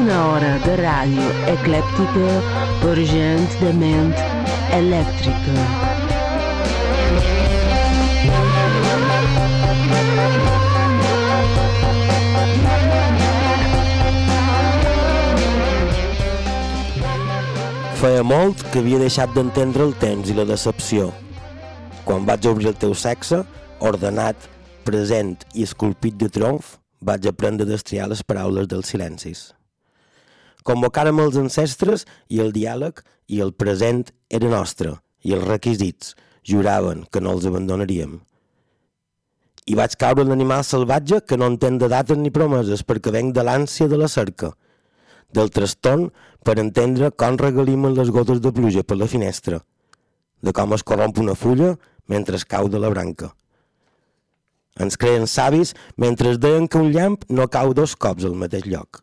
Una hora de ràdio eclèptica per gent de ment elèctrica. Feia molt que havia deixat d'entendre el temps i la decepció. Quan vaig obrir el teu sexe, ordenat, present i esculpit de triomf, vaig aprendre a destriar les paraules dels silencis. Convocàrem els ancestres i el diàleg i el present era nostre i els requisits juraven que no els abandonaríem. I vaig caure l'animal salvatge que no entén de dates ni promeses perquè venc de l'ànsia de la cerca – del trastorn per entendre com regalimen les gotes de pluja per la finestra, de com es corromp una fulla mentre cau de la branca. Ens creen savis mentre es deien que un llamp no cau dos cops al mateix lloc.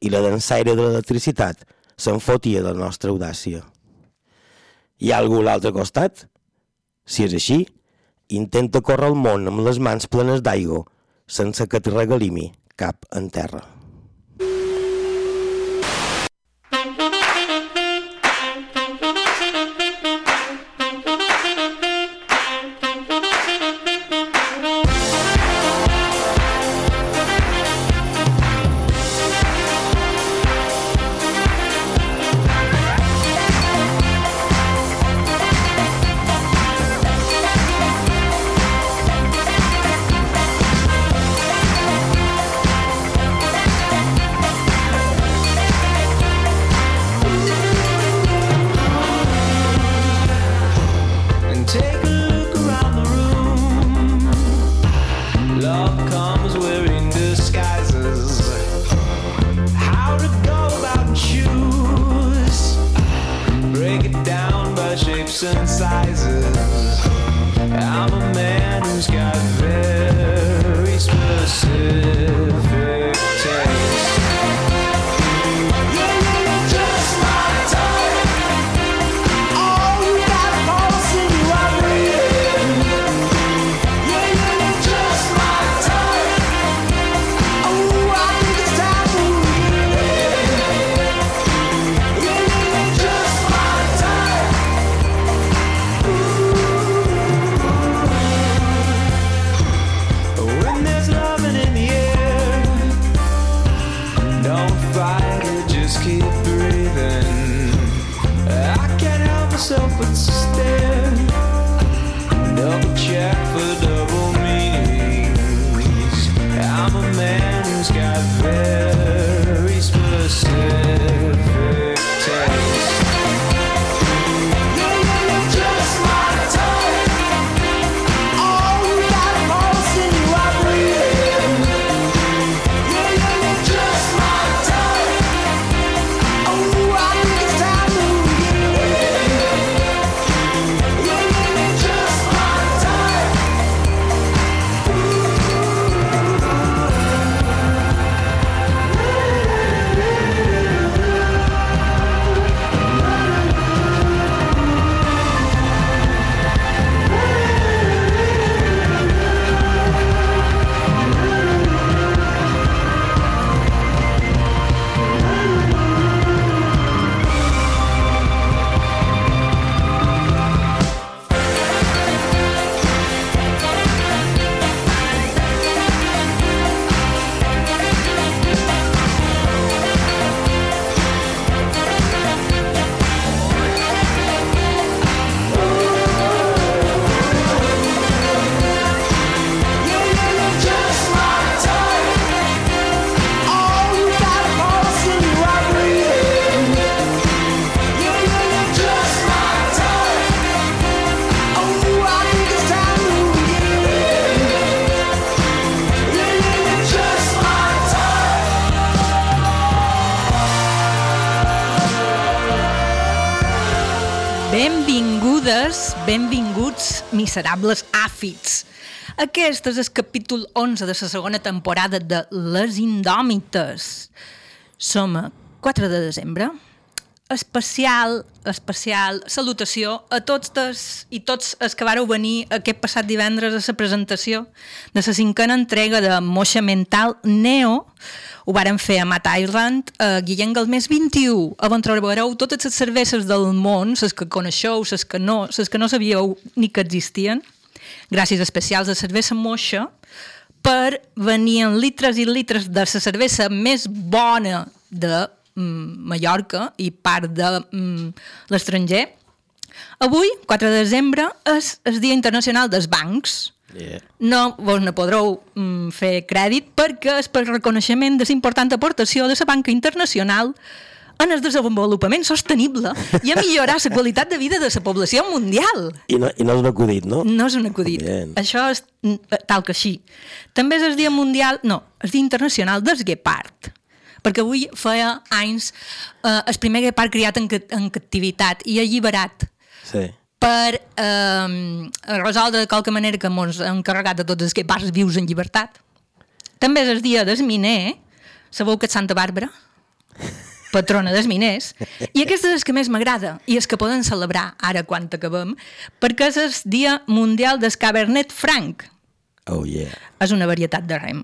I la dansaire de l'electricitat se'n fotia de la nostra audàcia. Hi ha algú a l'altre costat? Si és així, intenta córrer el món amb les mans plenes d'aigua, sense que et regalimi cap en terra. Myself but stare. Double check for double meanings. I'm a man who's got very benvinguts, miserables àfids. Aquest és el capítol 11 de la segona temporada de Les Indòmites. Som a 4 de desembre. Especial, especial salutació a tots tes, i tots els que vareu venir aquest passat divendres a la presentació de la cinquena entrega de Moixa Mental Neo. Ho varen fer a Mat Island, a Guillem Galmés 21, on trobareu totes les cerveses del món, les que coneixeu, les que no, les que no sabíeu ni que existien, gràcies especials de cervesa moixa, per venir en litres i litres de la cervesa més bona de mm, Mallorca i part de mm, l'estranger. Avui, 4 de desembre, és el Dia Internacional dels Bancs. Yeah. No vos ne podreu mm, fer crèdit perquè és per reconeixement de la important aportació de la banca internacional en el desenvolupament sostenible i a millorar la qualitat de vida de la població mundial. I no, I no és un acudit, no? No és un acudit. Bien. Això és mm, tal que així. També és el dia mundial, no, el dia internacional del guepard perquè avui feia anys eh, el primer guepard criat en, en captivitat i alliberat Sí. per eh, resoldre de qualque manera que ens hem encarregat de tots els guepards vius en llibertat. També és el dia del miner, sabeu que és Santa Bàrbara? patrona dels miners, i aquest és el que més m'agrada, i és que poden celebrar ara quan acabem, perquè és el dia mundial del Cabernet Franc. Oh, yeah. És una varietat de rem,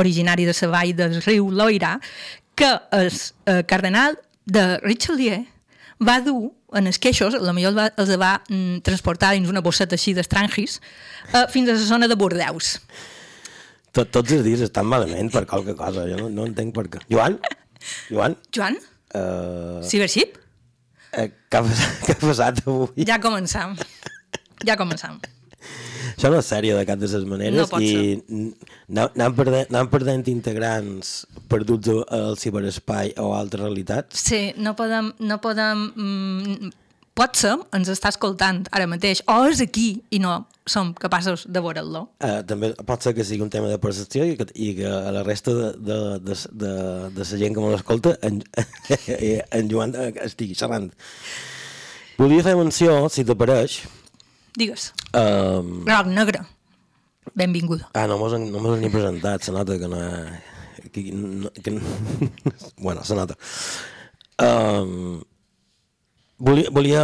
originari de la vall del riu Loira, que el eh, cardenal de Richelieu va dur en els queixos, la millor va, els va mm, transportar dins una bosseta així d'estrangis, eh, fins a la zona de Bordeus. Tot, tots els dies estan malament per qualque cosa, jo no, no entenc per què. Joan? Joan? Joan, Uh, Cibership? eh, què, ha passat, què ha passat avui? Ja començam. Ja començam. Això no és sèrio de cap de les maneres No i anem, perdent, anem perdent integrants perduts al- ciberespai o a altres realitats. Sí, no podem... No podem mm, pot ser, ens està escoltant ara mateix, o és aquí i no som capaços de veure-lo. Uh, també pot ser que sigui un tema de percepció i que, i que a la resta de, de, de, de, de la gent que me l'escolta en, en Joan eh, estigui xerrant. Volia fer menció, si t'apareix, Digues. um, Groc negre. Benvinguda. Ah, no mos, no mos ni presentat, se nota que no... Que, no, que, bueno, se nota. Um, volia, volia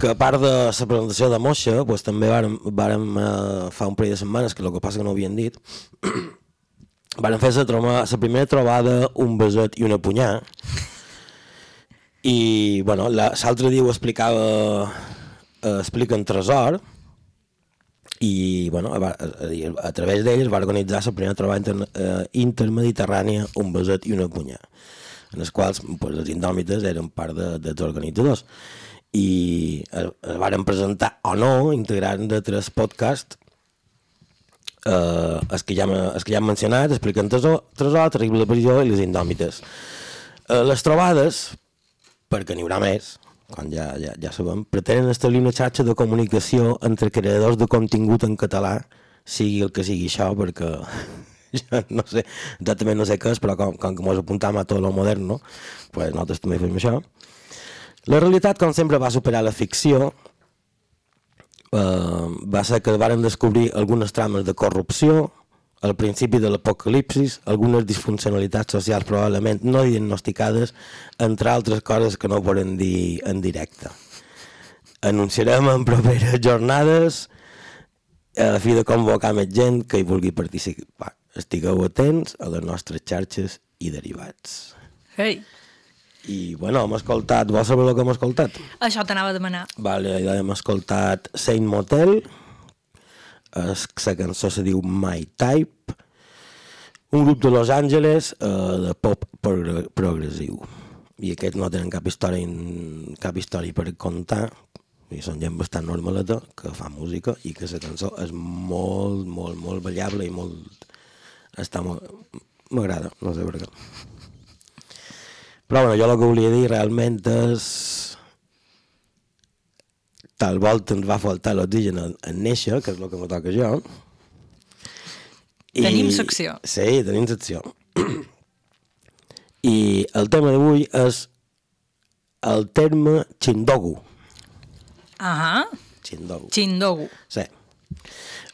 que a part de la presentació de Moixa, pues, també vàrem, vàrem uh, fa un parell de setmanes, que el que passa que no ho havien dit, vàrem fer la, la primera trobada, un beset i una punyà, i bueno, la- l'altre dia ho explicava eh, explica en Tresor i bueno, a, a, a, través d'ell es va organitzar la primera trobada inter, eh, intermediterrània un beset i una punyà en els quals pues, els indòmites eren part de, dels organitzadors. I es, es varen presentar o no integrant de tres podcasts eh, els, que ja, els que ja hem mencionat expliquen Tresor, Tresor Terrible Prisió i les indòmites. Eh, les trobades perquè n'hi haurà més, quan ja, ja, ja sabem, pretenen establir una xarxa de comunicació entre creadors de contingut en català, sigui el que sigui això, perquè jo no sé, exactament no sé què és, però com, com que mos apuntam a tot lo moderno, pues nosaltres també fem això. La realitat, com sempre, va superar la ficció, eh, va ser que varen descobrir algunes trames de corrupció, al principi de l'apocalipsis, algunes disfuncionalitats socials probablement no diagnosticades, entre altres coses que no podem dir en directe. Anunciarem en properes jornades a fi de convocar més gent que hi vulgui participar. Estigueu atents a les nostres xarxes i derivats. Hey. I, bueno, hem escoltat... Vols saber el que hem escoltat? Això t'anava a demanar. Vale, hem escoltat Saint Motel, la cançó se diu My Type, un grup de Los Angeles eh, de pop progr progressiu. I aquests no tenen cap història, cap història per contar, i són gent bastant normaleta, que fa música i que la cançó és molt, molt, molt ballable i molt... Està molt... M'agrada, no sé per què. Però bueno, jo el que volia dir realment és tal volta ens va faltar l'oxigen en, en néixer, que és el que me toca jo. Tenim secció. Sí, tenim secció. I el tema d'avui és el terme xindogu. Ahà, Chindogu. Chindogu. Sí.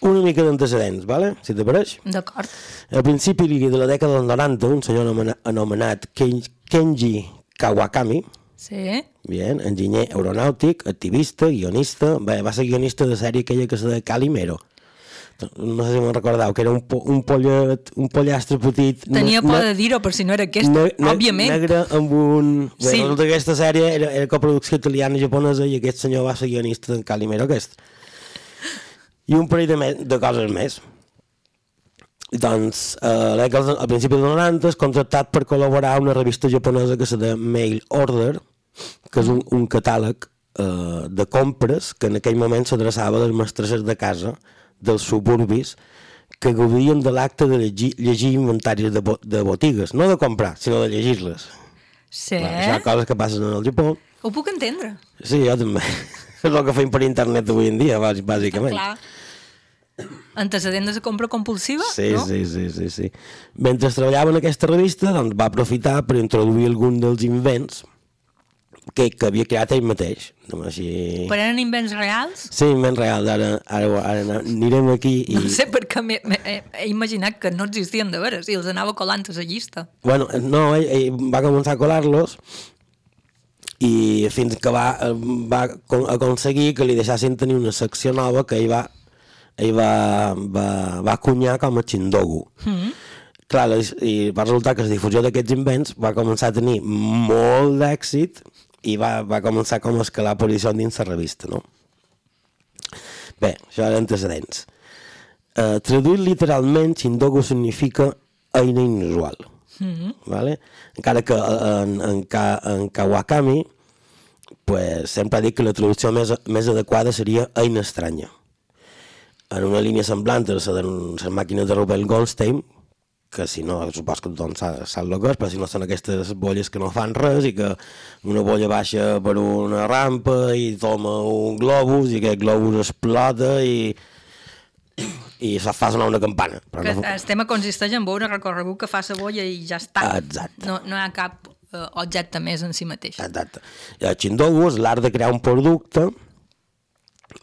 Una mica d'antecedents, vale? si t'apareix? D'acord. A principi de la dècada dels 90, un senyor anomena- anomenat Ken- Kenji Kawakami, Sí. Bien, enginyer aeronàutic, activista, guionista, bé, va ser guionista de sèrie aquella que se de Calimero. No sé si me'n recordeu, que era un, po un, pollet, un pollastre petit... Tenia por de dir-ho, per si no era aquesta, ne- ne- òbviament. Negre amb un... Bé, Sí. que aquesta sèrie era, era coproducció italiana i japonesa i aquest senyor va ser guionista en Calimero aquest. I un parell de, me de coses més. Doncs, eh, al principi dels 90 és contractat per col·laborar a una revista japonesa que se de Mail Order, que és un, un catàleg eh, de compres que en aquell moment s'adreçava a les mestresses de casa dels suburbis que gaudien de l'acte de llegir, llegir inventaris de, bo, de botigues, no de comprar, sinó de llegir-les. Sí. Clar, això ha coses que passen en el Japó. Ho puc entendre. Sí, jo també. és el que feim per internet avui en dia, bàs- bàsicament. Clar. Antecedent de compra compulsiva, Sí, no? sí, sí, sí, sí. Mentre treballava en aquesta revista, doncs, va aprofitar per introduir algun dels invents que, que havia creat ell mateix. No, així... Però eren invents reals? Sí, invents reals. Ara, ara, ara anirem aquí i... No sé per què he, he imaginat que no existien de veres i els anava colant a la llista. Bueno, no, ell, ell va començar a colar-los i fins que va, va con- aconseguir que li deixassin tenir una secció nova que ell va, ell va, va, va cunyar com a Chindogu. Mm -hmm. Clar, la, i va resultar que la difusió d'aquests invents va començar a tenir molt d'èxit i va, va començar com a escalar posició dins la revista, no? Bé, això eren antecedents. Uh, traduït literalment, Chindogu significa eina inusual. Mm -hmm. vale? Encara que eh, en, en, en Kawakami pues, sempre ha dit que la traducció més, més adequada seria eina estranya. En una línia semblant a la les màquines de Robert Goldstein, que si no, supos que tothom sap, el que és, però si no són aquestes bolles que no fan res i que una bolla baixa per una rampa i toma un globus i aquest globus explota i i se fa sonar una campana. Però Que no, el tema consisteix en veure recorregut que fa la bolla i ja està. Exacte. No, no hi ha cap eh, objecte més en si mateix. Exacte. I el Chindogu és l'art de crear un producte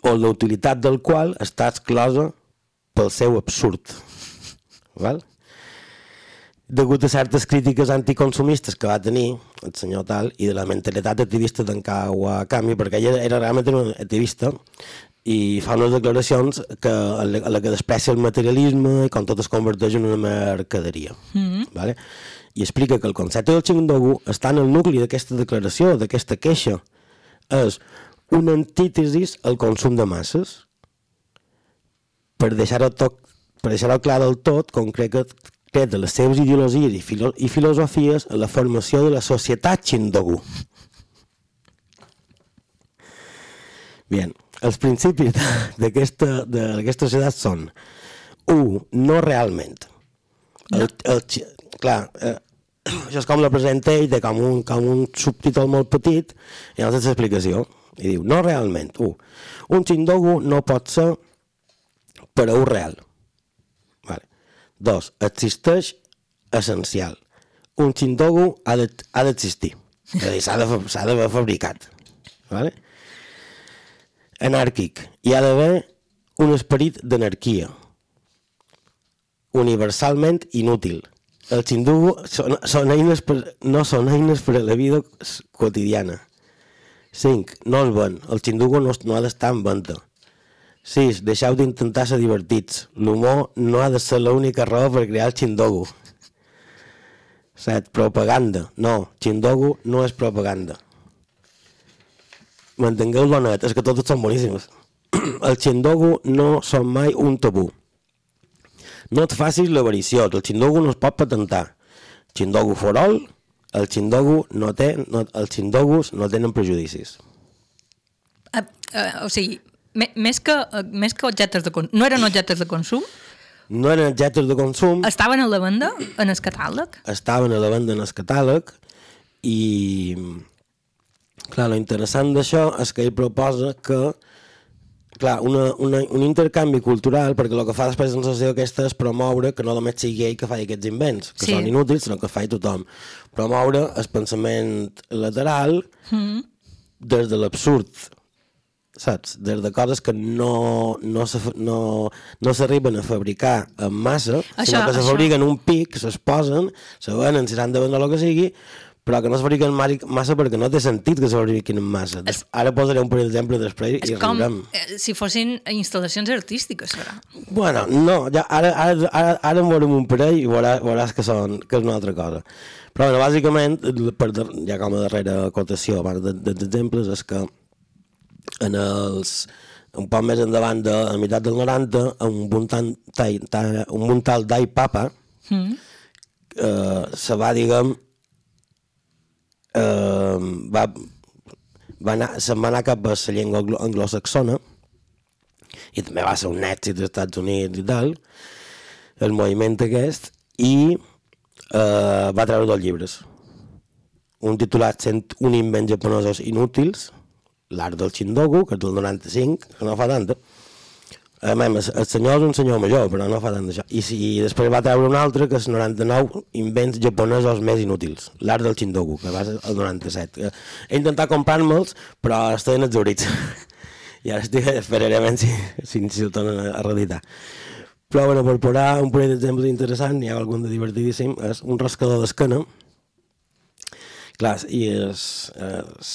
o la utilitat del qual està exclosa pel seu absurd. Val? Degut a certes crítiques anticonsumistes que va tenir el senyor Tal i de la mentalitat activista d'en Kawakami, perquè ella era realment un activista i fa unes declaracions que, en la, que desprecia el materialisme i com tot es converteix en una mercaderia. Mm -hmm. vale? I explica que el concepte del Chindogu està en el nucli d'aquesta declaració, d'aquesta queixa. És una antítesis al consum de masses per deixar-ho tot per deixar clar del tot, concreta les seves ideologies i, filo i filosofies a la formació de la societat Chindogu. Bien, els principis de- d'aquesta de- societat són 1. No realment. El, el, clar, eh, això és com la presenta ell, de com un, com un subtítol molt petit, i llavors és l'explicació. I diu, no realment. 1. Un Chindogu no pot ser per a un real. Vale. 2. Existeix essencial. Un Chindogu ha de- d'existir. És a dir, s'ha de fa- s'ha d'haver fabricat. Vale? Anàrquic. Hi ha d'haver un esperit d'anarquia. Universalment inútil. El xindugu són, són eines per, no són eines per a la vida quotidiana. 5. No es ven. El xindugu no, no ha d'estar en venda. 6. Deixeu d'intentar ser divertits. L'humor no ha de ser l'única raó per crear el xindogu. 7. Propaganda. No, xindogu no és propaganda. Mantengueu-lo net, és que totes són boníssimes. El xindogu no són mai un tabú. No et facis l'avariciós, el xindogu no es pot patentar. Xindogu for all, el xindogu no té, no, els xindogus no tenen prejudicis. Uh, uh, o sigui, més, que, uh, més que objectes de consum, no eren objectes de consum, No eren objectes de consum, estaven a la venda en el catàleg. estaven a la venda en el catàleg i clar, lo interessant d'això és que ell proposa que clar, una, una, un intercanvi cultural, perquè el que fa després la sensació aquesta és promoure que no només sigui ell que faci aquests invents, que Sí. són inútils, sinó que faci tothom. Promoure el pensament lateral Mm. des de l'absurd. Saps? Des de coses que no, no, se, fa- no, no s'arriben a fabricar en massa, Això- sinó que se fabriquen un pic, s'exposen, se venen, si s'han de vendre el que sigui, però que no es fabriquen massa perquè no té sentit que se fabriquin en massa. Des, ara posaré un parell d'exemples després i És com riurem. eh, si fossin instal·lacions artístiques, serà. Bueno, no, ja, ara, ara, ara, ara en veurem un parell i veuràs, veuràs que, són, que és una altra cosa. Però, bueno, bàsicament, per, ja com a darrera acotació, abans de- dels exemples, és que en els, un poc més endavant de la meitat del 90, un muntant, tai, tai, un muntal d'ai papa Mm. eh, se va, diguem, eh, va, va anar, se'n va anar cap a la llengua anglo- anglosaxona i també va ser un èxit als Estats Units i tal, el moviment aquest, i eh, va treure dos llibres. Un titulat 101 invents japonesos inútils, l'art del Shindogu, que és del 95, que no fa tant, a més, el, el senyor és un senyor major, però no fa tant d'això. I, si, I després va treure un altre, que és 99 invents japonesos més inútils, l'art del Shindogu, que va ser el 97. Que He intentat comprar-me'ls, però estan exaurits. I ara estic, esperaré si, si, si ho tornen a reeditar. Però, bueno, per posar un parell d'exemples interessants, n'hi ha algun de divertidíssim, és un rascador d'esquena, Clar, i és, és,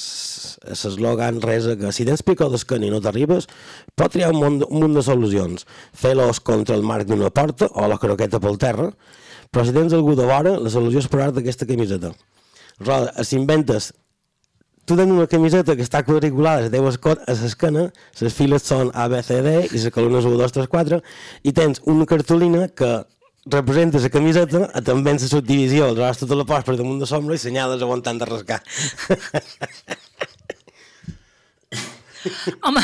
és eslògan resa que si tens picor d'esquena i no t'arribes, pot triar un munt, un munt de solucions. Fer-los contra el marc d'una porta o la croqueta pel terra, però si tens algú de vora, la solució és posar-te aquesta camiseta. Roda, si inventes tu tens una camiseta que està quadriculada a la teva esco- a l'esquena, les files són A, B, C, D i les columnes 1, 2, 3, 4 i tens una cartolina que representa la camiseta també en la subdivisió, aleshores tu te la poses per damunt de sombra i senyales aguantant de rascar. Home,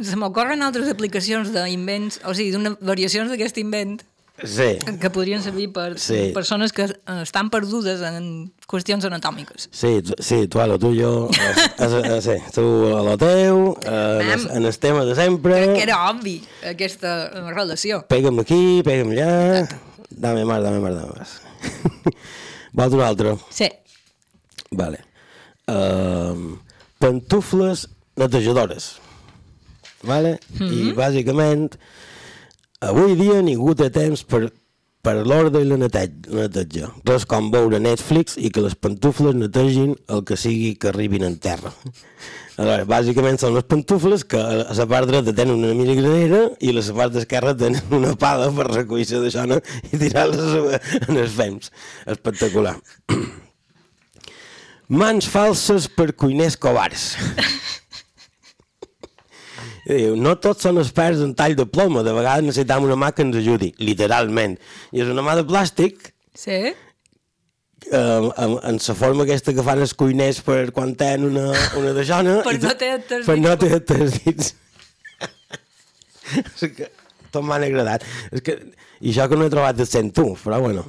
se m'ocorren altres aplicacions d'invents, o sigui, d'una variacions d'aquest invent sí, que podrien servir per Sí. persones que eh, estan perdudes en qüestions anatòmiques. sí, tu- sí, tu a lo tuyo, es, es, es, sí, tu a lo teu, eh, en, el, en el tema de sempre, Crec que era obvi, aquesta relació. pega'm aquí, pega'm allà, dame más, dame más, dame más. Vols un altre? Sí. Vale. Um, pantufles netejadores. Vale? Mm -hmm. I bàsicament, avui dia ningú té temps per, per l'ordre i la netej, la neteja. Res com veure Netflix i que les pantufles netegin el que sigui que arribin en terra. Aleshores, bàsicament són les pantufles que a la part dreta tenen una mini granera i a la part esquerra tenen una pala per recollir-se d'això no? i tirar-les en els fems. Espectacular. Mans falses per cuiners covards. I diu, no tots són experts en tall de ploma, de vegades necessitem una mà que ens ajudi, literalment. I és una mà de plàstic. Sí? eh, en, en la forma aquesta que fan els cuiners per quan tenen una, una de jona Per no tu- tres per no tenir tres dits. És que tot m'han agradat. És que, i això que no he trobat el 101 però bueno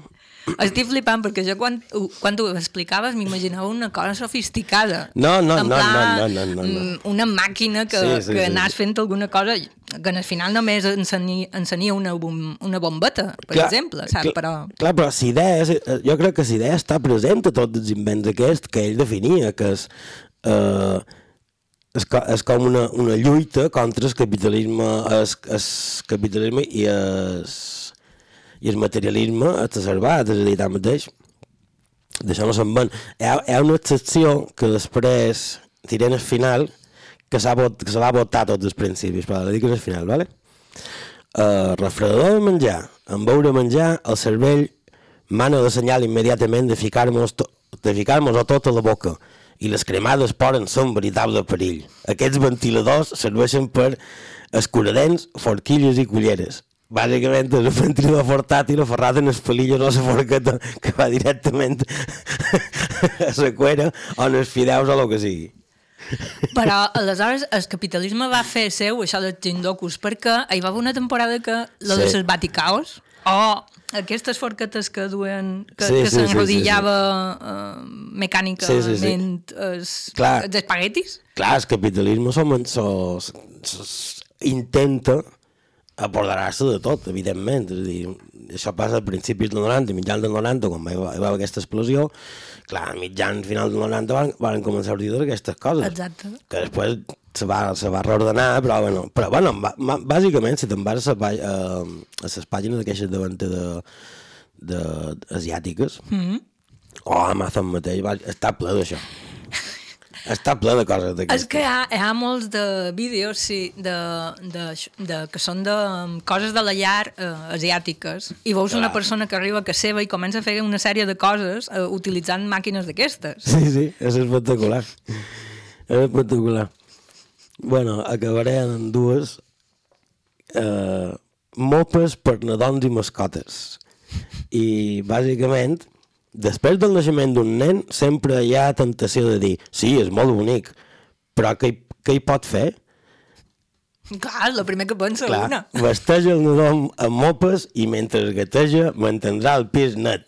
Estic flipant perquè jo quan, quan ho explicaves m'imaginava una cosa sofisticada. No, no, no, pla, no, no, no, no, no. mm, Una màquina que, Sí, sí, que sí. anàs fent alguna cosa que al final només ensenia, ensenia una, bom, una bombeta, per exemple, saps? Clar, Però... clar, però la idea, és, eh, jo crec que la idea està present a tots els invents aquests que ell definia, que és, eh, és, co- és com una, una lluita contra el capitalisme, el, el capitalisme i el, i el materialisme exacerbat, és a dir, tanmateix, d'això no se'n ven. Hi ha, hi ha una excepció que després tirem al final, que vot, que se va votar tots els principis, però la dic al final, ¿vale? Uh, refredador de menjar. En veure menjar, el cervell mana de senyal immediatament de ficar-nos to de ficar-nos a tota la boca i les cremades poden un veritable perill. Aquests ventiladors serveixen per escuradents, forquilles i culleres. Bàsicament és un ventilador portàtil aferrat en les palilles o la forqueta que va directament a la cuera o en els fideus o el que sigui. Però aleshores el capitalisme va fer seu això dels jindokus perquè hi va haver una temporada que lo de Sí. les baticaos o aquestes forquetes que duen que, Sí, que sí, sí, s'enrodillava eh, mecànicament Sí, sí, sí. Els, Clar. els espaguetis Clar, el capitalisme som, sos, sos, intenta apoderar-se de tot, evidentment. És a dir, això passa a principis del 90, mitjans del 90, quan va, hi va haver aquesta explosió. Clar, a mitjans, final del 90 van, van començar a sortir totes aquestes coses. Exacte. Que després se va, se va reordenar, però bueno, però, bueno bàsicament, si te'n vas a, a, a les pàgines d'aquestes davant de, de, asiàtiques, mm -hmm. o Amazon mateix, va, està ple d'això. Està ple de coses És d'aquestes. que hi ha, hi ha molts de vídeos, sí, de, de, de, que són de um, coses de la llar eh, asiàtiques i veus una Clar. persona que arriba a casa seva i comença a fer una sèrie de coses eh, utilitzant màquines d'aquestes. Sí, sí, és espectacular. És espectacular. Bueno, acabaré en dues eh, mopes per nadons i mascotes. I, bàsicament, després del naixement d'un nen, sempre hi ha tentació de dir sí, és molt bonic, però què què hi pot fer? Clar, el primer que pensa una. vesteix el nadó amb, mopes i mentre gateja mantindrà el pis net.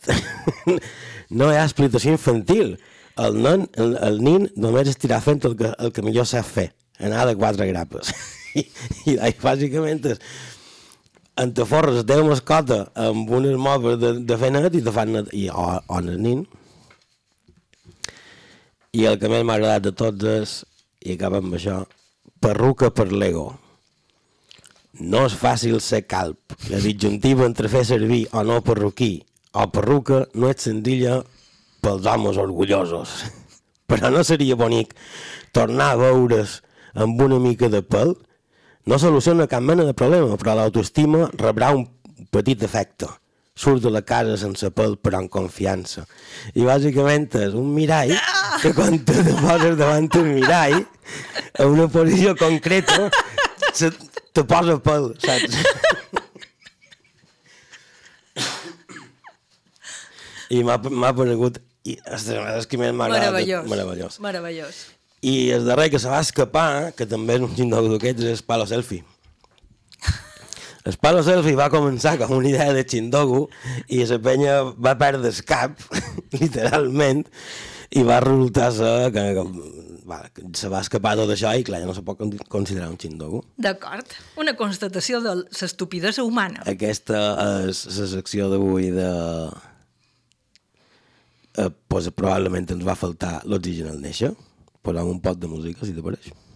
no hi ha explicació infantil. El nen, el, el nin només estirà fent el que, el que millor sap fer, anar de quatre grapes. I, i, i bàsicament és en te forres la teva mascota amb unes mopes de, de fer net i te fan net, i, o, o el nin. I el que més m'ha agradat de tots és, i acaba amb això, perruca per Lego. No és fàcil ser calp. La disjuntiva entre fer servir o no perruquí o perruca no és senzilla pels homes orgullosos. Però no seria bonic tornar a veure's amb una mica de pèl? No soluciona cap mena de problema, però l'autoestima rebrà un petit efecte. Surt de la casa sense pèl, però amb confiança. I bàsicament és un mirall que quan te poses davant un mirall, en una posició concreta, se, te posa pèl, saps? I m'ha m'ha paregut... I, ostres, és que m'ha agradat. Meravellós. Meravellós. Meravellós. I el darrer que se va escapar, que també és un xindoc d'aquests, és Palo Selfie. El Palo Selfie va començar com una idea de xindogo i la penya va perdre el cap, literalment, i va resultar ser que, que, va, que se va escapar tot això i clar, ja no se pot con- considerar un xindogo. D'acord. Una constatació de l'estupidesa humana. Aquesta és la secció d'avui de... Eh, pues, probablement ens va faltar l'oxigen al néixer. Posam un pot de música, si t'apareix. Alright,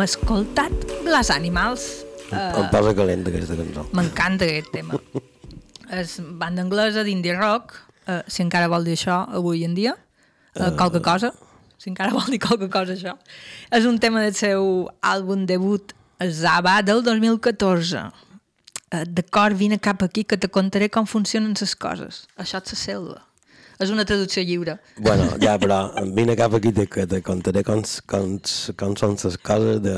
Hem escoltat Glass Animals. Em posa calent aquesta cançó. M'encanta aquest tema. És banda anglesa d'indie rock, uh, si encara vol dir això avui en dia, uh, qualque cosa, si encara vol dir qualque cosa això. És un tema del seu àlbum debut, Zaba, del 2014. Uh, D'acord, vine cap aquí que te contaré com funcionen les coses. Això és la selva. És una traducció lliure. Bueno, ja, però vine cap aquí que te contaré com, com, com són les coses de...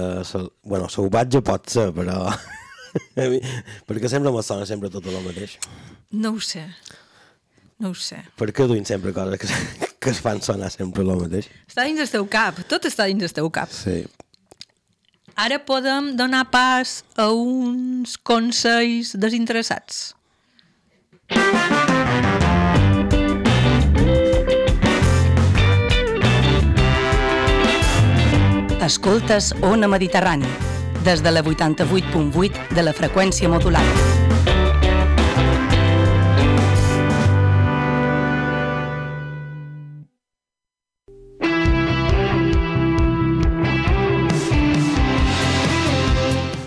Bueno, salvatge pot ser, però... mi- perquè sempre me sona sempre tot el mateix. No ho sé. No ho sé. Per què duim sempre coses que, que es fan sonar sempre el mateix? Està dins del teu cap. Tot està dins del teu cap. Sí. Ara podem donar pas a uns consells desinteressats. Escoltes Ona Mediterrani, des de la 88.8 de la freqüència modulada.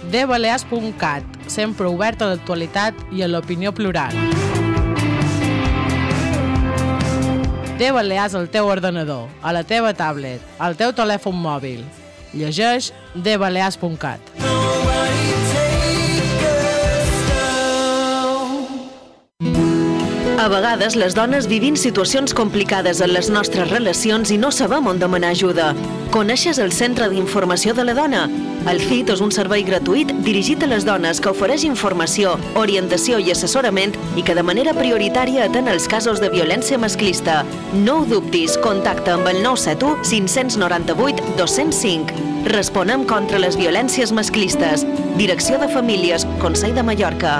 dbalears.cat, sempre obert a l'actualitat i a l'opinió plural. De Balears al teu ordenador, a la teva tablet, al teu telèfon mòbil. Llegeix dbalears.cat. A vegades les dones vivim situacions complicades en les nostres relacions i no sabem on demanar ajuda. Coneixes el Centre d'Informació de la Dona? El CIT és un servei gratuït dirigit a les dones que ofereix informació, orientació i assessorament i que de manera prioritària atén els casos de violència masclista. No ho dubtis, contacta amb el 971 598 205. Responem contra les violències masclistes. Direcció de Famílies, Consell de Mallorca.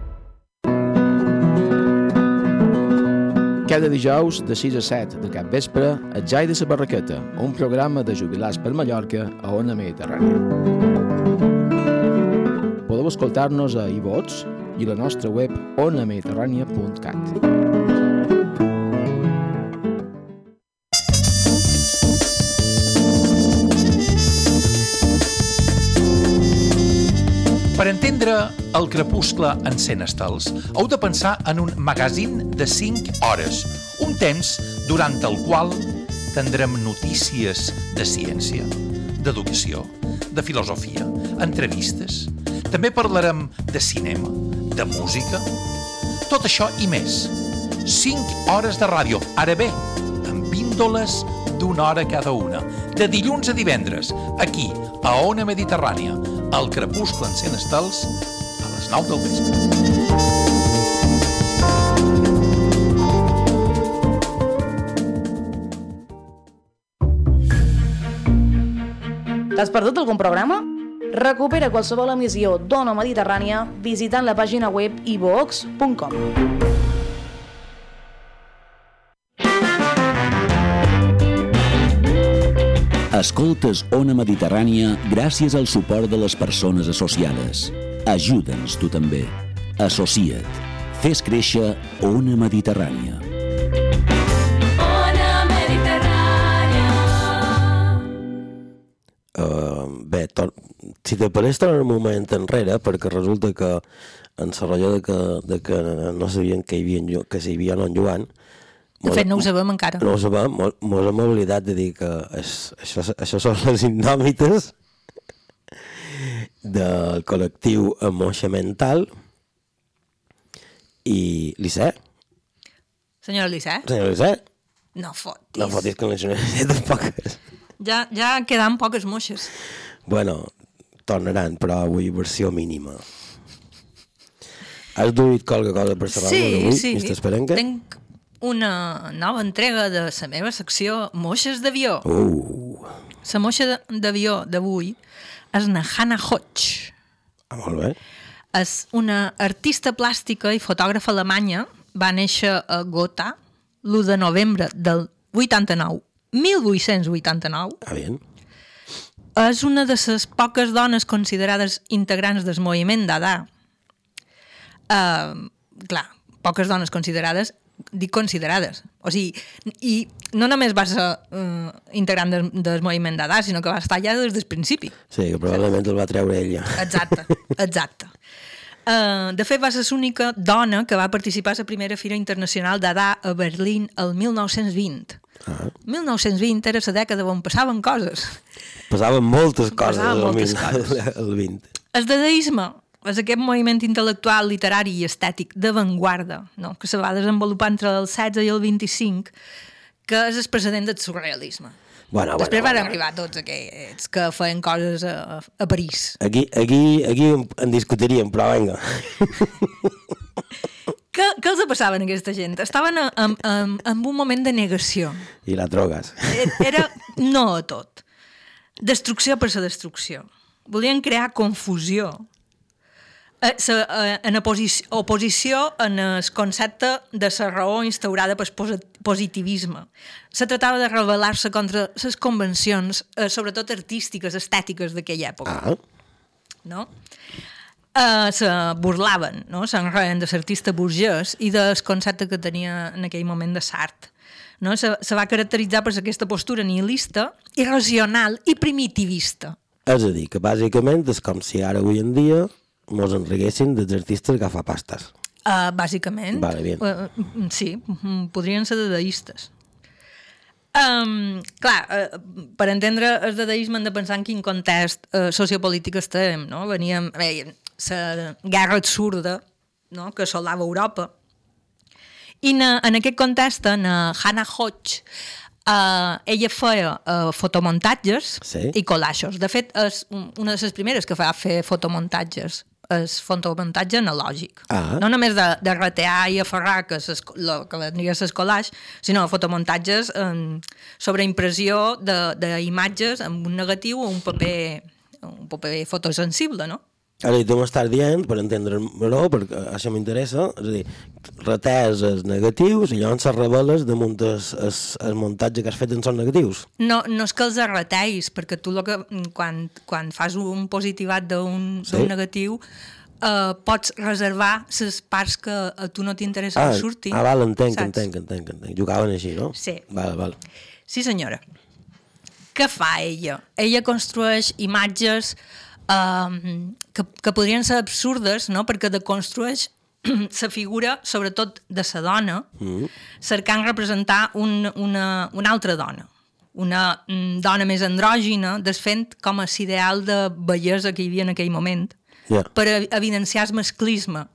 Cada dijous de 6 a 7 de cap vespre, el Jai de la Barraqueta, un programa de jubilats per Mallorca a Ona Mediterrània. Podeu escoltar-nos a iVots i a la nostra web onamediterrània.cat. el crepuscle en 100 estels, heu de pensar en un magazín de 5 hores, un temps durant el qual tindrem notícies de ciència, d'educació, de filosofia, entrevistes. També parlarem de cinema, de música, tot això i més. 5 hores de ràdio, ara bé, amb píndoles d'una hora cada una, de dilluns a divendres, aquí, a Ona Mediterrània, al crepuscle en 100 estels, 9 del vespre. T'has perdut algun programa? Recupera qualsevol emissió d'Ona Mediterrània visitant la pàgina web ivox.com. Escoltes Ona Mediterrània gràcies al suport de les persones associades. Ajuda'ns tu també. Associa't. Fes créixer Ona Mediterrània. Ona Mediterrània. Uh, bé, tor si te pareix tornar un moment enrere, perquè resulta que en la rotlla de que, de que no sabien que hi havia, que si hi havia en Joan, De fet, no ho sabem encara. no ho sabem, mo- mos hem oblidat de dir que és, això, això són les indòmites del col·lectiu Emoixa Mental i Lissé, Senyora Lissé, senyor Lissé, no fotis. no fotis que tampoc és. Ja, ja quedan poques moixes. Bueno, tornaran, però avui versió mínima. Has duit qualque cosa per saber Sí, avui, sí. Esperenque? Tenc una nova entrega de la meva secció Moixes d'avió. Uh, La moixa d'avió d'avui és na Hannah Hodge. ah, molt bé. És una artista plàstica i fotògrafa alemanya. Va néixer a Gotha l'1 de novembre del 89. 1889. Ah, bien. És una de les poques dones considerades integrants del moviment Dada. Uh, clar, poques dones considerades, dic considerades. O sigui, i no només va ser uh, integrant del, del moviment Dada, sinó que va estar allà des del principi. Sí, que probablement el va treure ella. Exacte, exacte. Uh, de fet, va ser l'única dona que va participar a la primera Fira Internacional d'Adà a Berlín el 1920. Ah. 1920 era la dècada on passaven coses. Passaven moltes coses Passaven el, moltes mil- coses. el 20. El dadaisme és aquest moviment intel·lectual, literari i estètic d'avantguarda no? que se va desenvolupar entre el 16 i el 25, que és el precedent del surrealisme. Bueno, Després bueno, van bueno. arribar tots aquests que feien coses a, a París. Aquí, aquí, aquí en, en discutiríem, però vinga. Què, què els passava a aquesta gent? Estaven en, en, en, un moment de negació. I les drogues. Era no a tot. Destrucció per la destrucció. Volien crear confusió. Eh, sa, eh, en oposició, oposició en el concepte de la raó instaurada pel posi- positivisme. Se tractava de rebel·lar-se contra les convencions, eh, sobretot artístiques, estètiques d'aquella època. Ah, no? Uh, se burlaven, no? se'n reien de l'artista burgès i del concepte que tenia en aquell moment de l'art. No? Se, se va caracteritzar per aquesta postura nihilista, irracional i primitivista. és a dir, que bàsicament és com si ara avui en dia mos enriguessin dels artistes que fa pastes. Uh, bàsicament. Vale, bien. Uh, sí, mm, podrien ser dadaistes. Um, clar, uh, per entendre el dadaisme hem de pensar en quin context uh, sociopolític estem, no? Veníem, bé, la guerra absurda no? que assolava Europa. I na, en aquest context, en Hannah Hodge, uh, ella feia uh, fotomuntatges Sí. i collaixos. De fet, és un- una de les primeres que va fer fotomuntatges és fotomuntatge analògic. Ah. No només de, de retear i aferrar, que, ses, lo, que vendria a collage, sinó fotomuntatges um, sobre impressió d'imatges amb un negatiu o un paper, un paper fotosensible, no? Ara, tu m'estàs dient, per entendre-ho, perquè això m'interessa, és a dir, retés els negatius i llavors les reveles damunt el, el, el muntatge que has fet en són negatius. No, no és que els arreteis, perquè tu lo que, quan, quan fas un positivat d'un Sí. negatiu eh, pots reservar les parts que a tu no t'interessa Ah, que surtin. ah, val, entenc, saps? entenc, entenc, entenc. Jugaven així, no? Sí. Val, val. Sí, senyora. Què fa ella? Ella construeix imatges um, que, que podrien ser absurdes, no? perquè deconstrueix la figura, sobretot de la dona, Mm. cercant representar un, una, una altra dona. Una mm, dona més andrògina, desfent com a l'ideal de bellesa que hi havia en aquell moment, Ja. per evidenciar el masclisme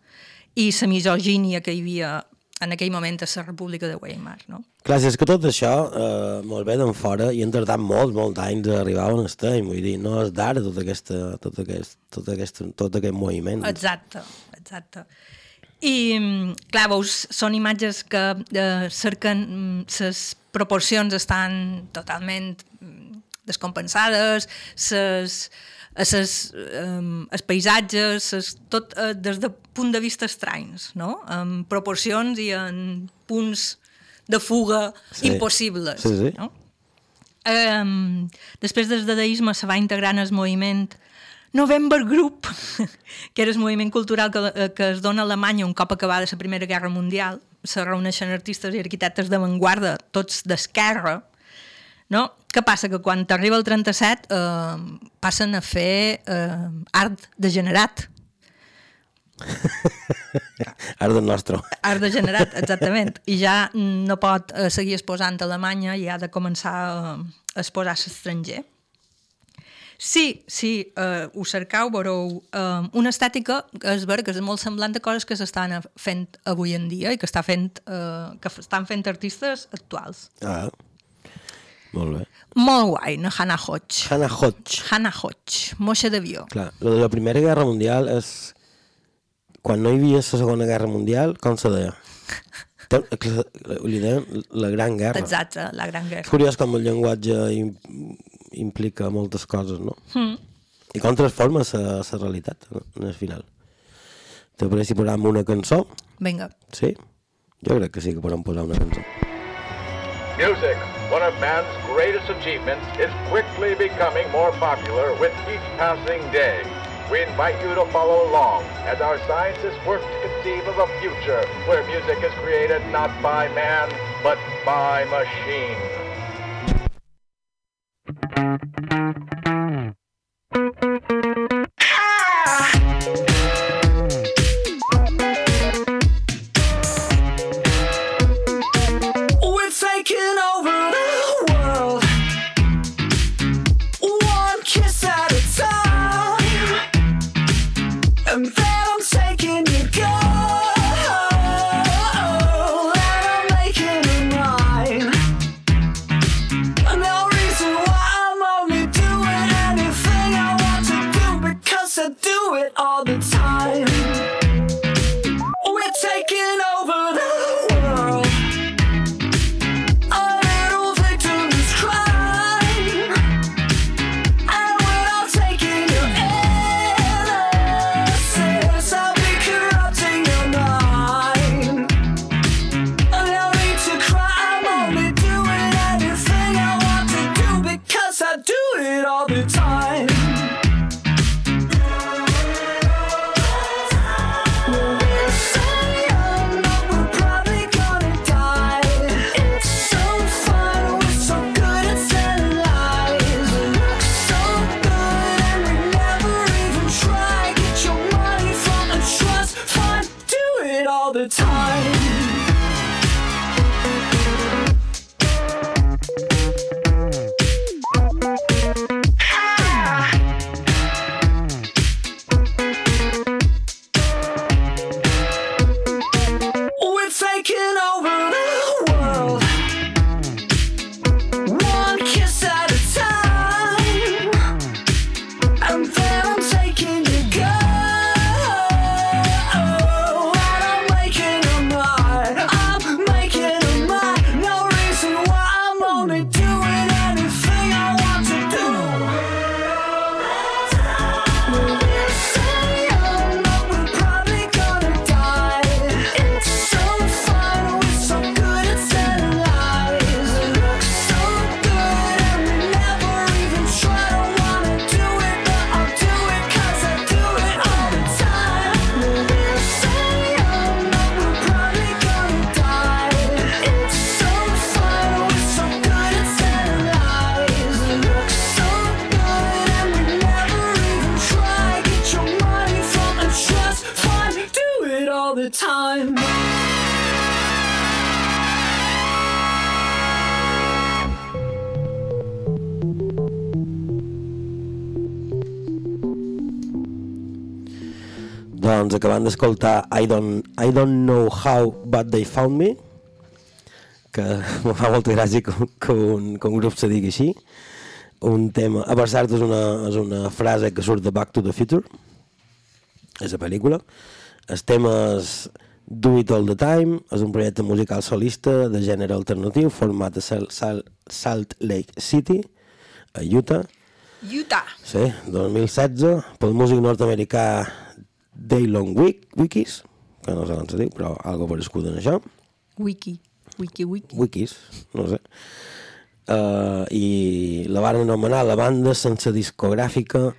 i la misogínia que hi havia en aquell moment a la República de Weimar, no? Clar, és que tot això, eh, molt bé d'en fora, i han tardat molts, molts anys a arribar on estem, vull dir, no és d'ara tot, aquesta, tot, aquest, tot, aquest, tot aquest moviment. Exacte, exacte. I, mm, clar, veus, són imatges que eh, cerquen, les proporcions estan totalment mm, descompensades, ses, ses, um, els paisatges, ses, tot uh, des de punt de vista estranys, no? En proporcions i en punts de fuga Sí. impossibles. Sí, sí. No? Um, després del dadaisme se va integrar en el moviment November Group, que era el moviment cultural que, eh, que es dona a Alemanya un cop acabada la Primera Guerra Mundial. Se reuneixen artistes i arquitectes d'avantguarda, tots d'esquerra. No? Què passa? Que quan t'arriba el 37 eh, passen a fer eh, art degenerat. Art del nostre. Art degenerat, exactament. I ja no pot eh, seguir exposant a Alemanya i ha de començar eh, a exposar a l'estranger. Sí, sí, eh, ho cercau, veureu eh, una estètica que és vera, que és molt semblant a coses que s'estan fent avui en dia i que, està fent, eh, que estan fent artistes actuals. Ah, molt bé. Molt guai, no? Hannah Hodge. Hannah Hodge. Hannah Hodge, moixa d'avió. Clar, lo de la Primera Guerra Mundial és... Quan no hi havia la Segona Guerra Mundial, com se deia? Li deien la Gran Guerra. Exacte, la Gran És Guerra. curiós com el llenguatge im implica moltes coses, no? Mm. I com transforma la realitat no? en el final. Te pareix si posam una cançó? Vinga. Sí? Jo crec que sí que podem posar una cançó. Music, one of man's greatest achievements, is quickly becoming more popular with each passing day. We invite you to follow along as our scientists work to conceive of a future where music is created not by man, but by machine. Acabant d'escoltar I, don't, I Don't Know How But They Found Me, que me fa molta gràcia que, que, un, que un grup se digui així. Un tema, a cert és una, és una frase que surt de Back to the Future, és la pel·lícula. El tema és Do It All the Time, és un projecte musical solista de gènere alternatiu format a Sal, Sal, Salt Lake City, a Utah, Utah. Sí, 2016, pel músic nord-americà Daylon Wick, Wikis, que no sé com se diu, però algo parescut en això. Wiki. Wiki, wiki. Wikis, no sé. Uh, I la van anomenar la banda sense discogràfica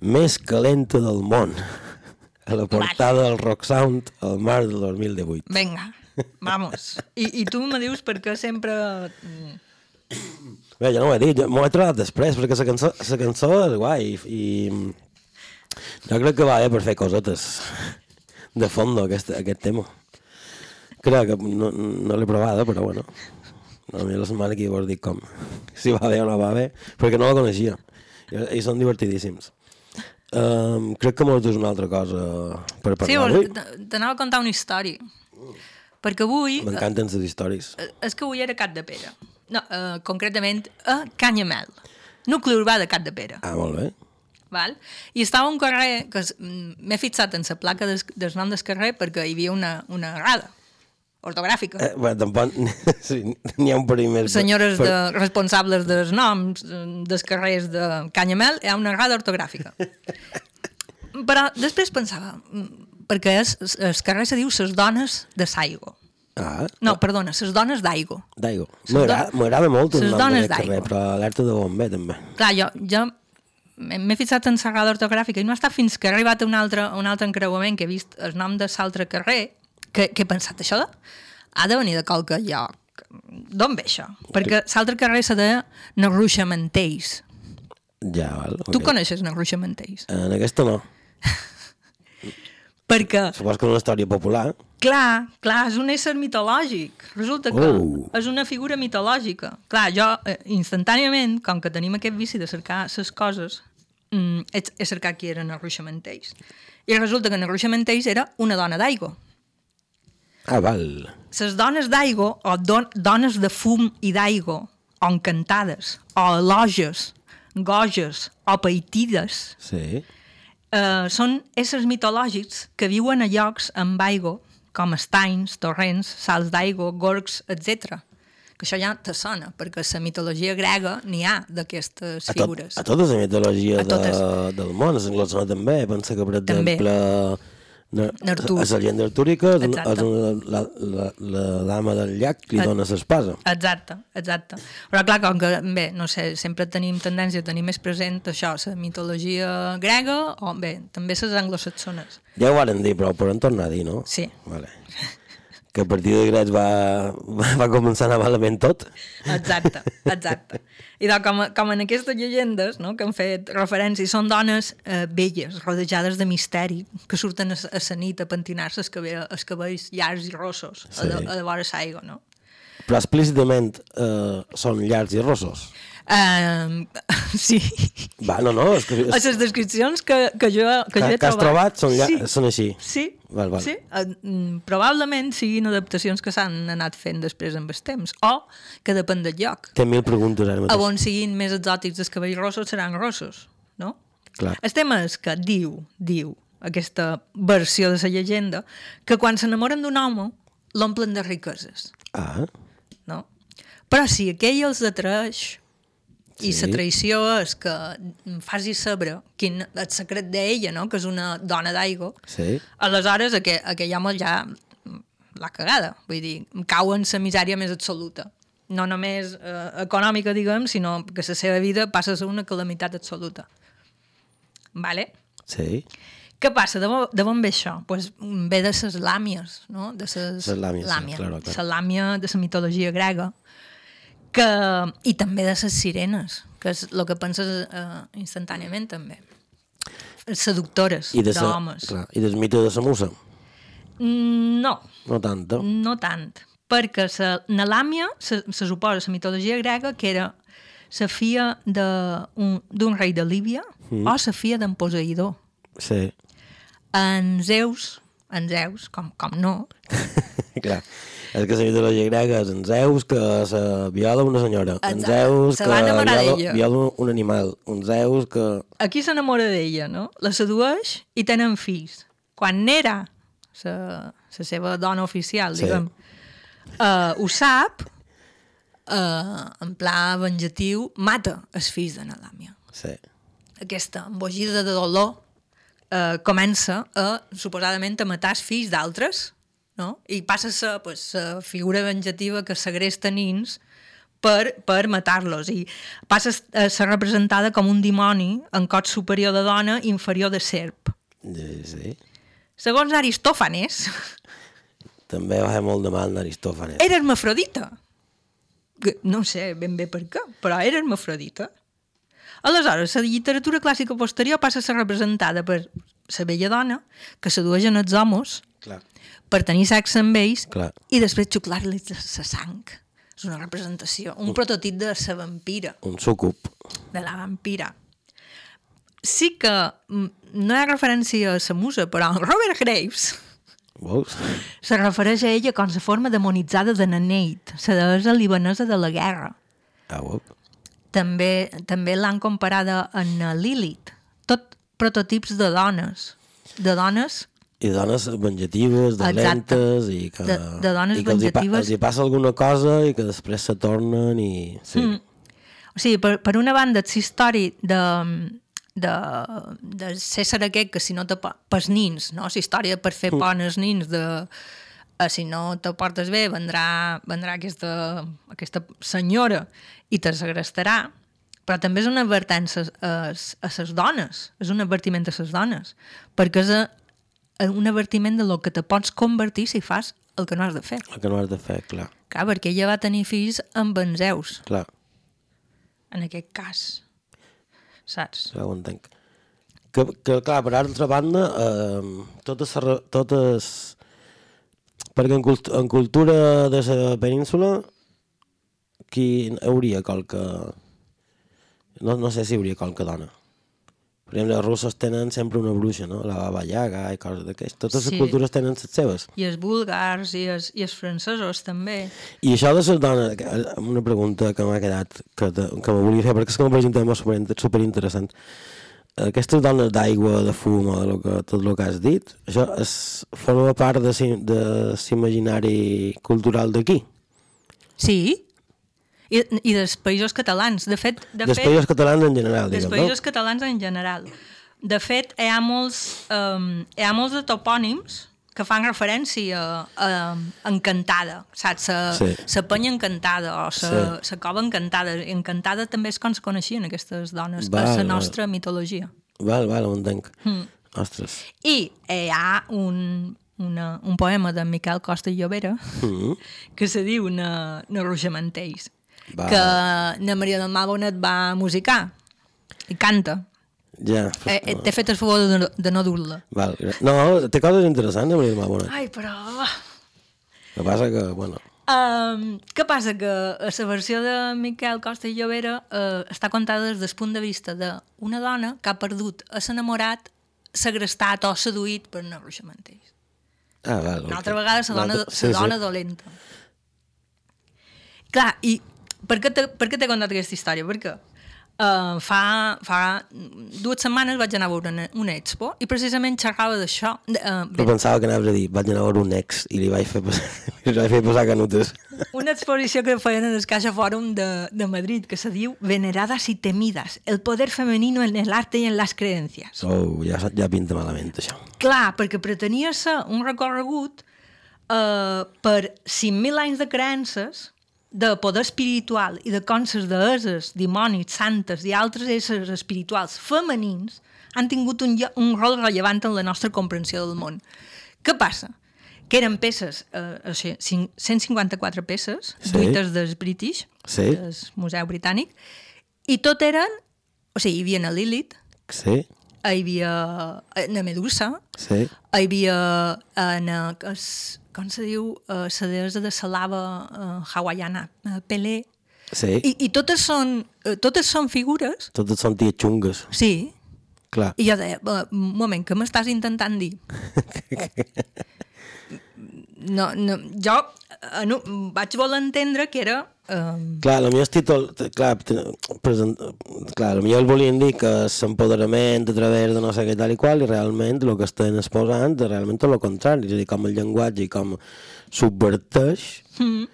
més calenta del món a la portada del Rock Sound al març del 2018. Vinga, vamos. I, I tu me dius per què sempre... mm, Bé, jo no ho he dit, m'ho he trobat després, perquè la cançó, la cançó és guai i, i jo crec que va bé per fer cosetes de fondo aquest, aquest tema. Crec que no, no l'he provada, però bueno. A mi la setmana que vos dic com, si va bé o no va bé, perquè no la coneixia. I, i són divertidíssims. Um, crec que m'ho és una altra cosa per Sí, parlar vols- avui. t- t'anava a contar una història. Perquè avui... M'encanten les històries. eh, És que avui era Cat de Pere. No, eh, concretament a Canyamel. Nucli urbà de Cat de Pere. Ah, molt bé. Val? I estava un carrer que es- mm, m'he fixat en la placa des, del nom del carrer perquè hi havia una, una errada ortogràfica. Eh, bueno, tampoc... sí, N'hi ha un perill més... Senyores per- de, responsables dels noms eh, dels carrers de Canyamel, hi ha una errada ortogràfica. Però després pensava, mm, perquè és, el carrer se diu Ses dones de Saigo. Ah, No, perdona, Ses dones d'Aigo. D'Aigo. M'agrada molt el nom dones d'aquest carrer, d'Aigo. però alerta de bomber també. Clar, jo, jo m'he fixat en l'errada ortogràfica i no estat fins que he arribat a un altre, un altre encreuament que he vist el nom de l'altre carrer que, que he pensat, això de, ha de venir de qualque lloc. D'on ve això? Perquè l'altre carrer se deia Narruixa Mantells. Ja, val. Tu ok. coneixes Narruixa Mantells? En aquesta no. Perquè, Supos que és una història popular. clar, clar, és un ésser mitològic. Resulta que Oh. és una figura mitològica. Clar, jo, eh, instantàniament, com que tenim aquest vici de cercar les coses, mm, he, he cercat qui era Narruixa Mantells. I resulta que Narruixa Mantells era una dona d'aigua. Ah, val. Les dones d'aigua, o don, dones de fum i d'aigua, o encantades, o eloges, goges, o peitides, Sí. Eh, són éssers mitològics que viuen a llocs amb aigua, com estanys, torrents, salts d'aigua, gorgs, etc. Que això ja te sona, perquè a la mitologia grega n'hi ha d'aquestes A, tot, figures. a tota la mitologia A totes. de, del món, a l'anglosona també. Pensa que, per També. exemple, Na- A la llegenda artúrica és és la, la, la dama del llac que li Et- dona l'espasa. Exacte, exacte. Però clar, com que, bé, no sé, sempre tenim tendència a tenir més present això, la mitologia grega, o bé, també les anglosaxones. Ja ho varen dir, però ho podem tornar a dir, no? Sí. Vale. Que a partir de grecs va, va, començar a anar malament tot. Exacte, exacte. I doncs, com, com en aquestes llegendes no, que han fet referència, són dones eh, velles, rodejades de misteri, que surten a, a la nit a pentinar-se els cabells, els cabells llargs i rossos Sí. a, de, a de vora l'aigua, no? Però explícitament eh, són llargs i rossos. Uh, sí. Va, no, no, és que... A les descripcions que, que jo, que jo he que has trobat són, lla... Sí. són així. Sí, Val, val. sí. Uh, probablement siguin adaptacions que s'han anat fent després amb el temps, o que depèn del lloc. Té mil preguntes ara A mateix. on siguin més exòtics els cabells rossos seran rossos, no? Clar. El tema és que diu, diu, aquesta versió de la llegenda, que quan s'enamoren d'un home l'omplen de riqueses, Ah, no? Però si aquell els atraeix i Sí. la traïció és que faci saber quin el secret d'ella, no? que és una dona d'aigua, sí. aleshores aquell, aquell home ja l'ha cagada, vull dir, cau en la misèria més absoluta. No només eh, econòmica, diguem, sinó que la seva vida passa a ser una calamitat absoluta. Vale? Sí. Què passa? De, de on ve això? Pues ve de les làmies, no? De ses Les làmies, sí, claro, claro. La làmia de la mitologia grega. Que, I també de les sirenes, que és el que penses eh, instantàniament també. Seductores d'homes. I del mite de la musa. Mm, No, No tant, no? no tant. Perquè la Nalàmia se, se suposa la mitologia grega que era la un- d'un rei de Líbia Mm. o la filla d'en Poseidó. Sí. en Zeus, en Zeus, com, com no, Clar. És que la mitologia grega és en Zeus que se viola una senyora, en. Zeus Se que viola, viola un, animal, un Zeus que... aquí s'enamora d'ella, no? La sedueix i tenen fills. Quan Nera, la, la seva dona oficial, Sí. diguem, uh, ho sap, uh, en pla venjatiu, mata els fills de Nadàmia. Sí. Aquesta embogida de dolor uh, comença a, suposadament, a matar els fills d'altres, no? I passa a ser pues, la figura venjativa que segresta nins per, per matar-los i passa a ser representada com un dimoni en cos superior de dona inferior de serp. Sí, sí. Segons Aristòfanes, També va fer molt de mal en Aristòfanes. era hermafrodita. Que No sé ben bé per què, però era hermafrodita. Aleshores, la literatura clàssica posterior passa a ser representada per la bella dona que sedueixen els homes Clar. Per tenir sexe amb ells Clar. i després xuclar-los la sang. És una representació, un prototip de la vampira, Un sucub. de la vampira. Sí que mm, no hi ha referència a la musa, però Robert Graves Veus? se refereix a ella com la forma demonitzada de Naneit, la deessa libanesa de la guerra. Ah, veus? També, també l'han comparada amb Lilith. Tot prototips de dones. De dones I dones venjatives, Exacte. dolentes, i que, De- de dones i que els hi, venjatives. els hi passa alguna cosa i que després se tornen i... Sí. Mm. O sigui, per, per una banda, la història de, de, de César aquest, que si no te... Pels nins, no? La història per fer Mm. por als nins de... eh, si no te portes bé, vendrà, vendrà aquesta, aquesta senyora i te segrestarà. Però també és un advertència a, a les dones, és un advertiment a les dones, perquè és a un advertiment de lo que te pots convertir si fas el que no has de fer. El que no has de fer, clar. Clar, perquè ella va tenir fills amb en Zeus, Clar, en aquest cas. Saps? ja ho entenc. Que, que clar, per altra banda, eh, totes, totes... Perquè en, cult en cultura de la península, qui hauria qualque... No, no sé si hauria qualque dona. Per exemple, els russos tenen sempre una bruixa, no? La Baba Yaga i coses d'aquestes. Totes Sí. les cultures tenen les seves. I els búlgars i els, i els francesos també. I això de les dones, una pregunta que m'ha quedat, que, te, que me volia fer, perquè és que pareix un tema super, superinteressant. Aquestes dones d'aigua, de fum, o de lo que, tot el que has dit, això és, forma part de l'imaginari cultural d'aquí. Sí, i, i dels països catalans. De fet, de Dels fet, països catalans en general, dels diguem, països no? catalans en general. De fet, hi ha molts, um, hi ha molts de topònims que fan referència a, a Encantada, saps? La, Sí. la penya encantada o la, Sí. la cova encantada. Encantada també és com se coneixien aquestes dones Val, a la val. nostra mitologia. Val, val, ho entenc. Mm. Ostres. I hi ha un, una, un poema de Miquel Costa i Llobera Mm. que se diu Na, na Rojamantells, Va. que na Maria del Mar Bonet va musicar i canta. Ja. Eh, eh, T'he fet el favor de, no- de no dur-la. Val. No, té coses interessants, Maria del Mar Bonet. Ai, però... El que passa que, bueno, Um, què passa? Que la versió de Miquel Costa i Llobera uh, està contada des del punt de vista d'una dona que ha perdut a l'enamorat, segrestat o seduït per una Rojamantells. Ah, val. Una altra vegada la dona, la dona dolenta. Clar, i per què t'he per què t'he contat aquesta història? Perquè uh, fa, fa dues setmanes vaig anar a veure una, una expo i precisament xerrava d'això. Uh, Però pensava que anaves a dir, vaig anar a veure un ex i li vaig fer passar, li vaig fer passar canutes. una exposició que feien en el Caixa Fòrum de, de Madrid que se diu Veneradas y temidas, el poder femenino en el arte y en las creencias. Oh, ja, ja pinta malament, això. Clar, perquè pretenia ser un recorregut eh, per 5.000 anys de creences de poder espiritual i de com les deeses, dimonis, santes i altres éssers espirituals femenins han tingut un, un rol rellevant en la nostra comprensió del món. Què passa? Que eren peces, eh, o sigui, cin- 154 peces, Sí. duites del British, Sí. del Museu Britànic, i tot eren, o sigui, hi havia a Lilith, Sí, hi havia eh, na Medusa, sí. hi havia eh, na, es, com se diu, eh, la deessa de la lava eh, hawaiana, eh, Pelé, Sí. I, i totes, són, eh, totes són figures, Totes són ties xungues. sí, Clar. I jo deia, "Eh, un moment, què m'estàs intentant dir? no, no, jo eh, no, vaig voler entendre que era... Eh, Clar, el millor títol, clar, present, clar, el millor el volien dir que és l'empoderament a través de no sé què tal i qual i realment el que estan exposant és realment tot el contrari, és a dir, com el llenguatge i com subverteix mm,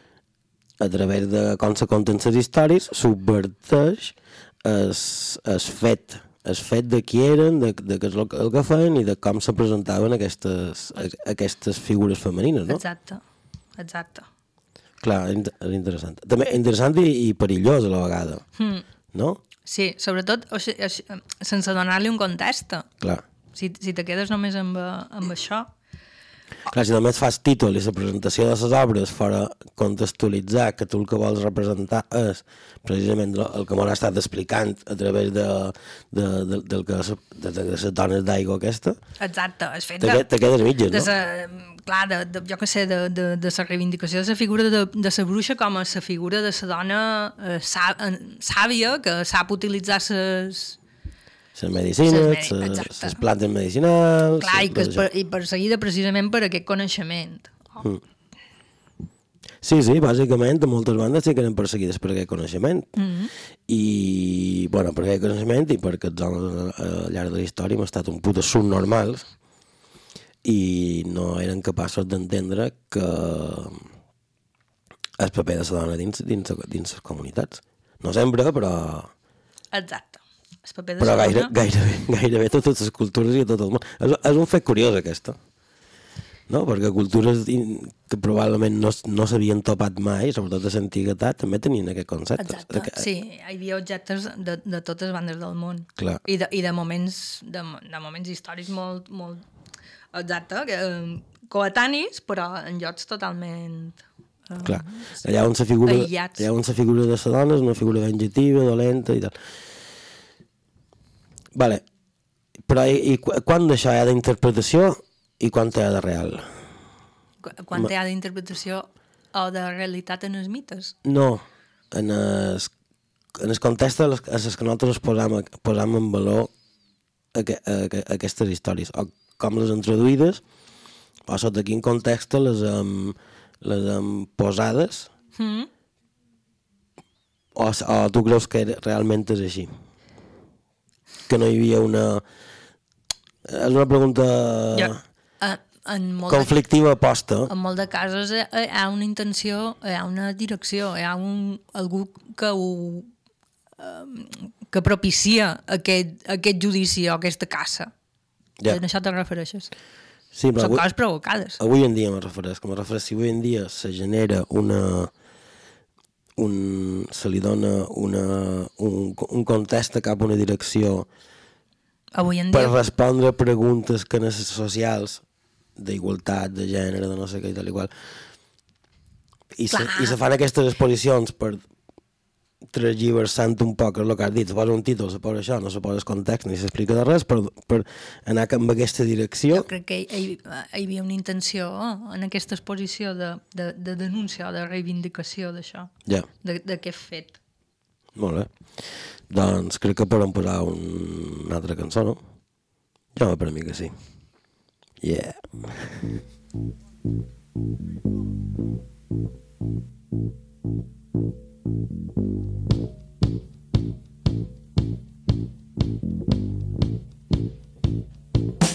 a través de com se conten les històries, subverteix el, el fet el fet de qui eren, de, de què és el, que- el que feien i de com se presentaven aquestes, aquestes figures femenines, no? Exacte, exacte. Clar, interessant. També interessant i, i perillós a la vegada, Mm. no? Sí, sobretot o sigui, sense donar-li un context. Clar. Si, si te quedes només amb, amb això... Clar, si només fas títol i la presentació de les obres fora contextualitzar que tu el que vols representar és precisament el que m'ho estat explicant a través de, de, de, del que, és- de, de, de les dones d'aigua aquesta, Exacte, el fet que- te quedes mitges, de no? sa, clar, de, de, jo què sé, de, de, de la reivindicació de la figura de, de la bruixa com a la figura de la dona eh, sà, sàvia que sap utilitzar les... Les medicines, les, plantes medicinals... Clar, i, que per, i perseguida precisament per aquest coneixement. Mm. Sí, sí, bàsicament, moltes bandes sí que eren perseguides per aquest coneixement. Mm -hmm. I, bueno, per aquest coneixement i perquè els homes al llarg de la història hem estat un putes subnormals i no eren capaços d'entendre que el paper de la dona dins, dins, dins les comunitats. No sempre, però, Exacte. El paper de però gaire, gairebé, gairebé a totes les cultures i a tot el món. És, és un fet curiós, aquesta. No? Perquè cultures que probablement no, no s'havien topat mai, sobretot de l'antiguitat, també tenien aquest concepte. Exacte, sí, hi havia objectes de, de totes bandes del món. Clar. I de, i de moments de, de moments històrics molt, molt exacte, que, eh, coetanis, però en llocs totalment... eh, Clar, allà on la figura, Aïllats. allà on la figura de la dona és una figura venjativa, dolenta i tal. Vale, però i, i qu- quan d'això hi ha d'interpretació i quan hi ha de real? Qu- Quan hi ha d'interpretació o de realitat en els mites. No, en el, en el context en les, que nosaltres posam, posam en valor aqu, aqu, aquestes històries, o com les han traduïdes, o sota quin context les hem, les hem posades, Mm. o, o tu creus que realment és així? Que no hi havia una... És una pregunta Jo, eh, en molt conflictiva posta. En molt de casos hi ha- hi ha una intenció, hi ha una direcció, hi ha un, algú que ho eh, que propicia aquest, aquest judici o aquesta caça. Ja. A això te refereixes? Sí, però Són avui, coses provocades. avui en dia me refereix, me refereix, si avui en dia se genera una un, se li dona una, un, un context cap a una direcció Avui en per dia... respondre a preguntes que socials d'igualtat, de gènere, de no sé què i tal i qual. I se, i se fan aquestes exposicions per transgiversant un poc el que has dit, se posa un títol, se posa això, no se posa el context ni s'explica de res per, per anar amb aquesta direcció. Jo crec que hi, hi havia una intenció eh, en aquesta exposició de, de, de denúncia o de reivindicació d'això, ja, de- d'aquest fet. molt bé. Doncs crec que podem posar un, una altra cançó, no? Jo per mi que sí. Yeah Thank you.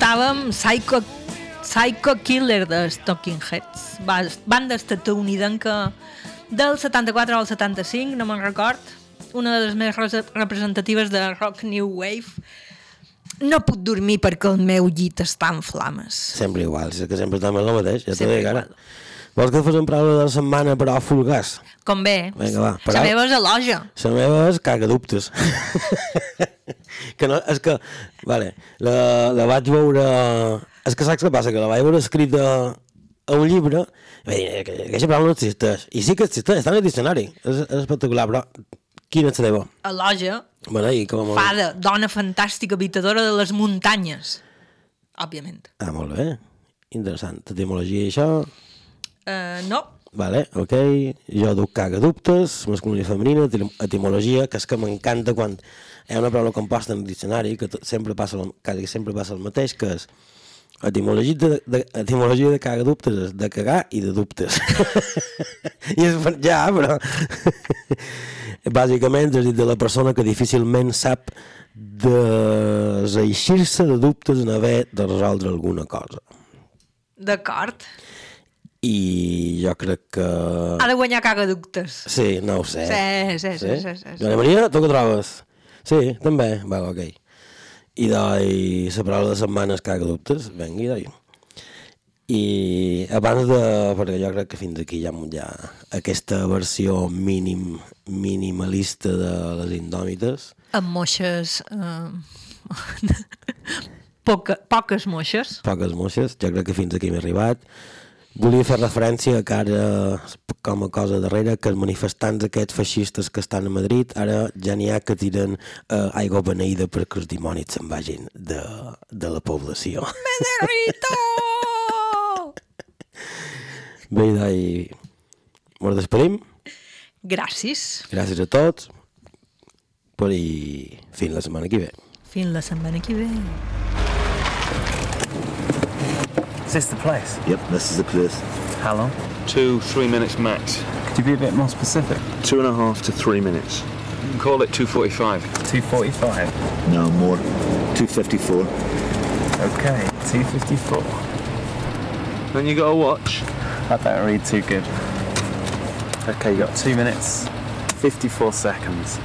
Escoltàvem Psycho, Psycho Killer de Stalking Heads, ba- banda estatunidenca del 74 al 75, no me'n record, una de les més re- representatives de rock new wave. No puc dormir perquè el meu llit està en flames. Sempre igual, és que sempre està el mateix, ja t'ho dic ara. Vols que fos un paraula de la setmana però full gas? Com bé, Vinga, va. la meva és elogia. La meva és caga dubtes. que no, és que, vale, la, la vaig veure... És que saps què passa? Que la vaig veure escrita a un llibre i vaig dir, que aquesta paraula no existeix. I sí que existeix, està en el diccionari. És, és espectacular, però quina és la teva? Elogia, Bueno, i com a... fada, dona fantàstica, habitadora de les muntanyes. Òbviament. Ah, molt bé. Interessant. Etimologia i això... Uh, no, Vale, ok. Jo duc caga dubtes, masculina i femenina, etim- etimologia, que és que m'encanta quan hi ha una paraula composta en el diccionari, que tot, sempre passa el, quasi sempre passa el mateix, que és etimologia de, de, etimologia de caga dubtes és de cagar i de dubtes. I és per ja, però... Bàsicament és dir, de la persona que difícilment sap deseixir-se de dubtes en haver de resoldre alguna cosa. d'acord. I jo crec que... Ha de guanyar cagaductes. Sí, no ho sé. Sí, sí, sí, sí, sí, sí. Joana Maria, tu què trobes? Sí, també? Val, ok. I doi, la paraula de setmana és caga dubtes, vengui, doi. I abans de... perquè jo crec que fins aquí ja, ja aquesta versió mínim, minimalista de les indòmites, Amb moixes... Uh, poca, poques moixes. poques moixes, jo crec que fins aquí m'he arribat. Volia fer referència que ara, com a cosa darrere, que els manifestants aquests feixistes que estan a Madrid, ara ja n'hi ha que tiren eh, aigua beneïda perquè els dimonis se'n vagin de, de la població. Me derrito! Bé, i ens despedim. Gràcies. Gràcies a tots. Per i fins la setmana que ve. Fins la setmana que ve. Is this the place? Yep, this is the place. How long? Two, three minutes max. Could you be a bit more specific? Two and a half to three minutes. You can call it 245. 245. No, more. 254. Okay, 254. Then you got a watch. I don't read too good. Okay, you got two minutes, 54 seconds.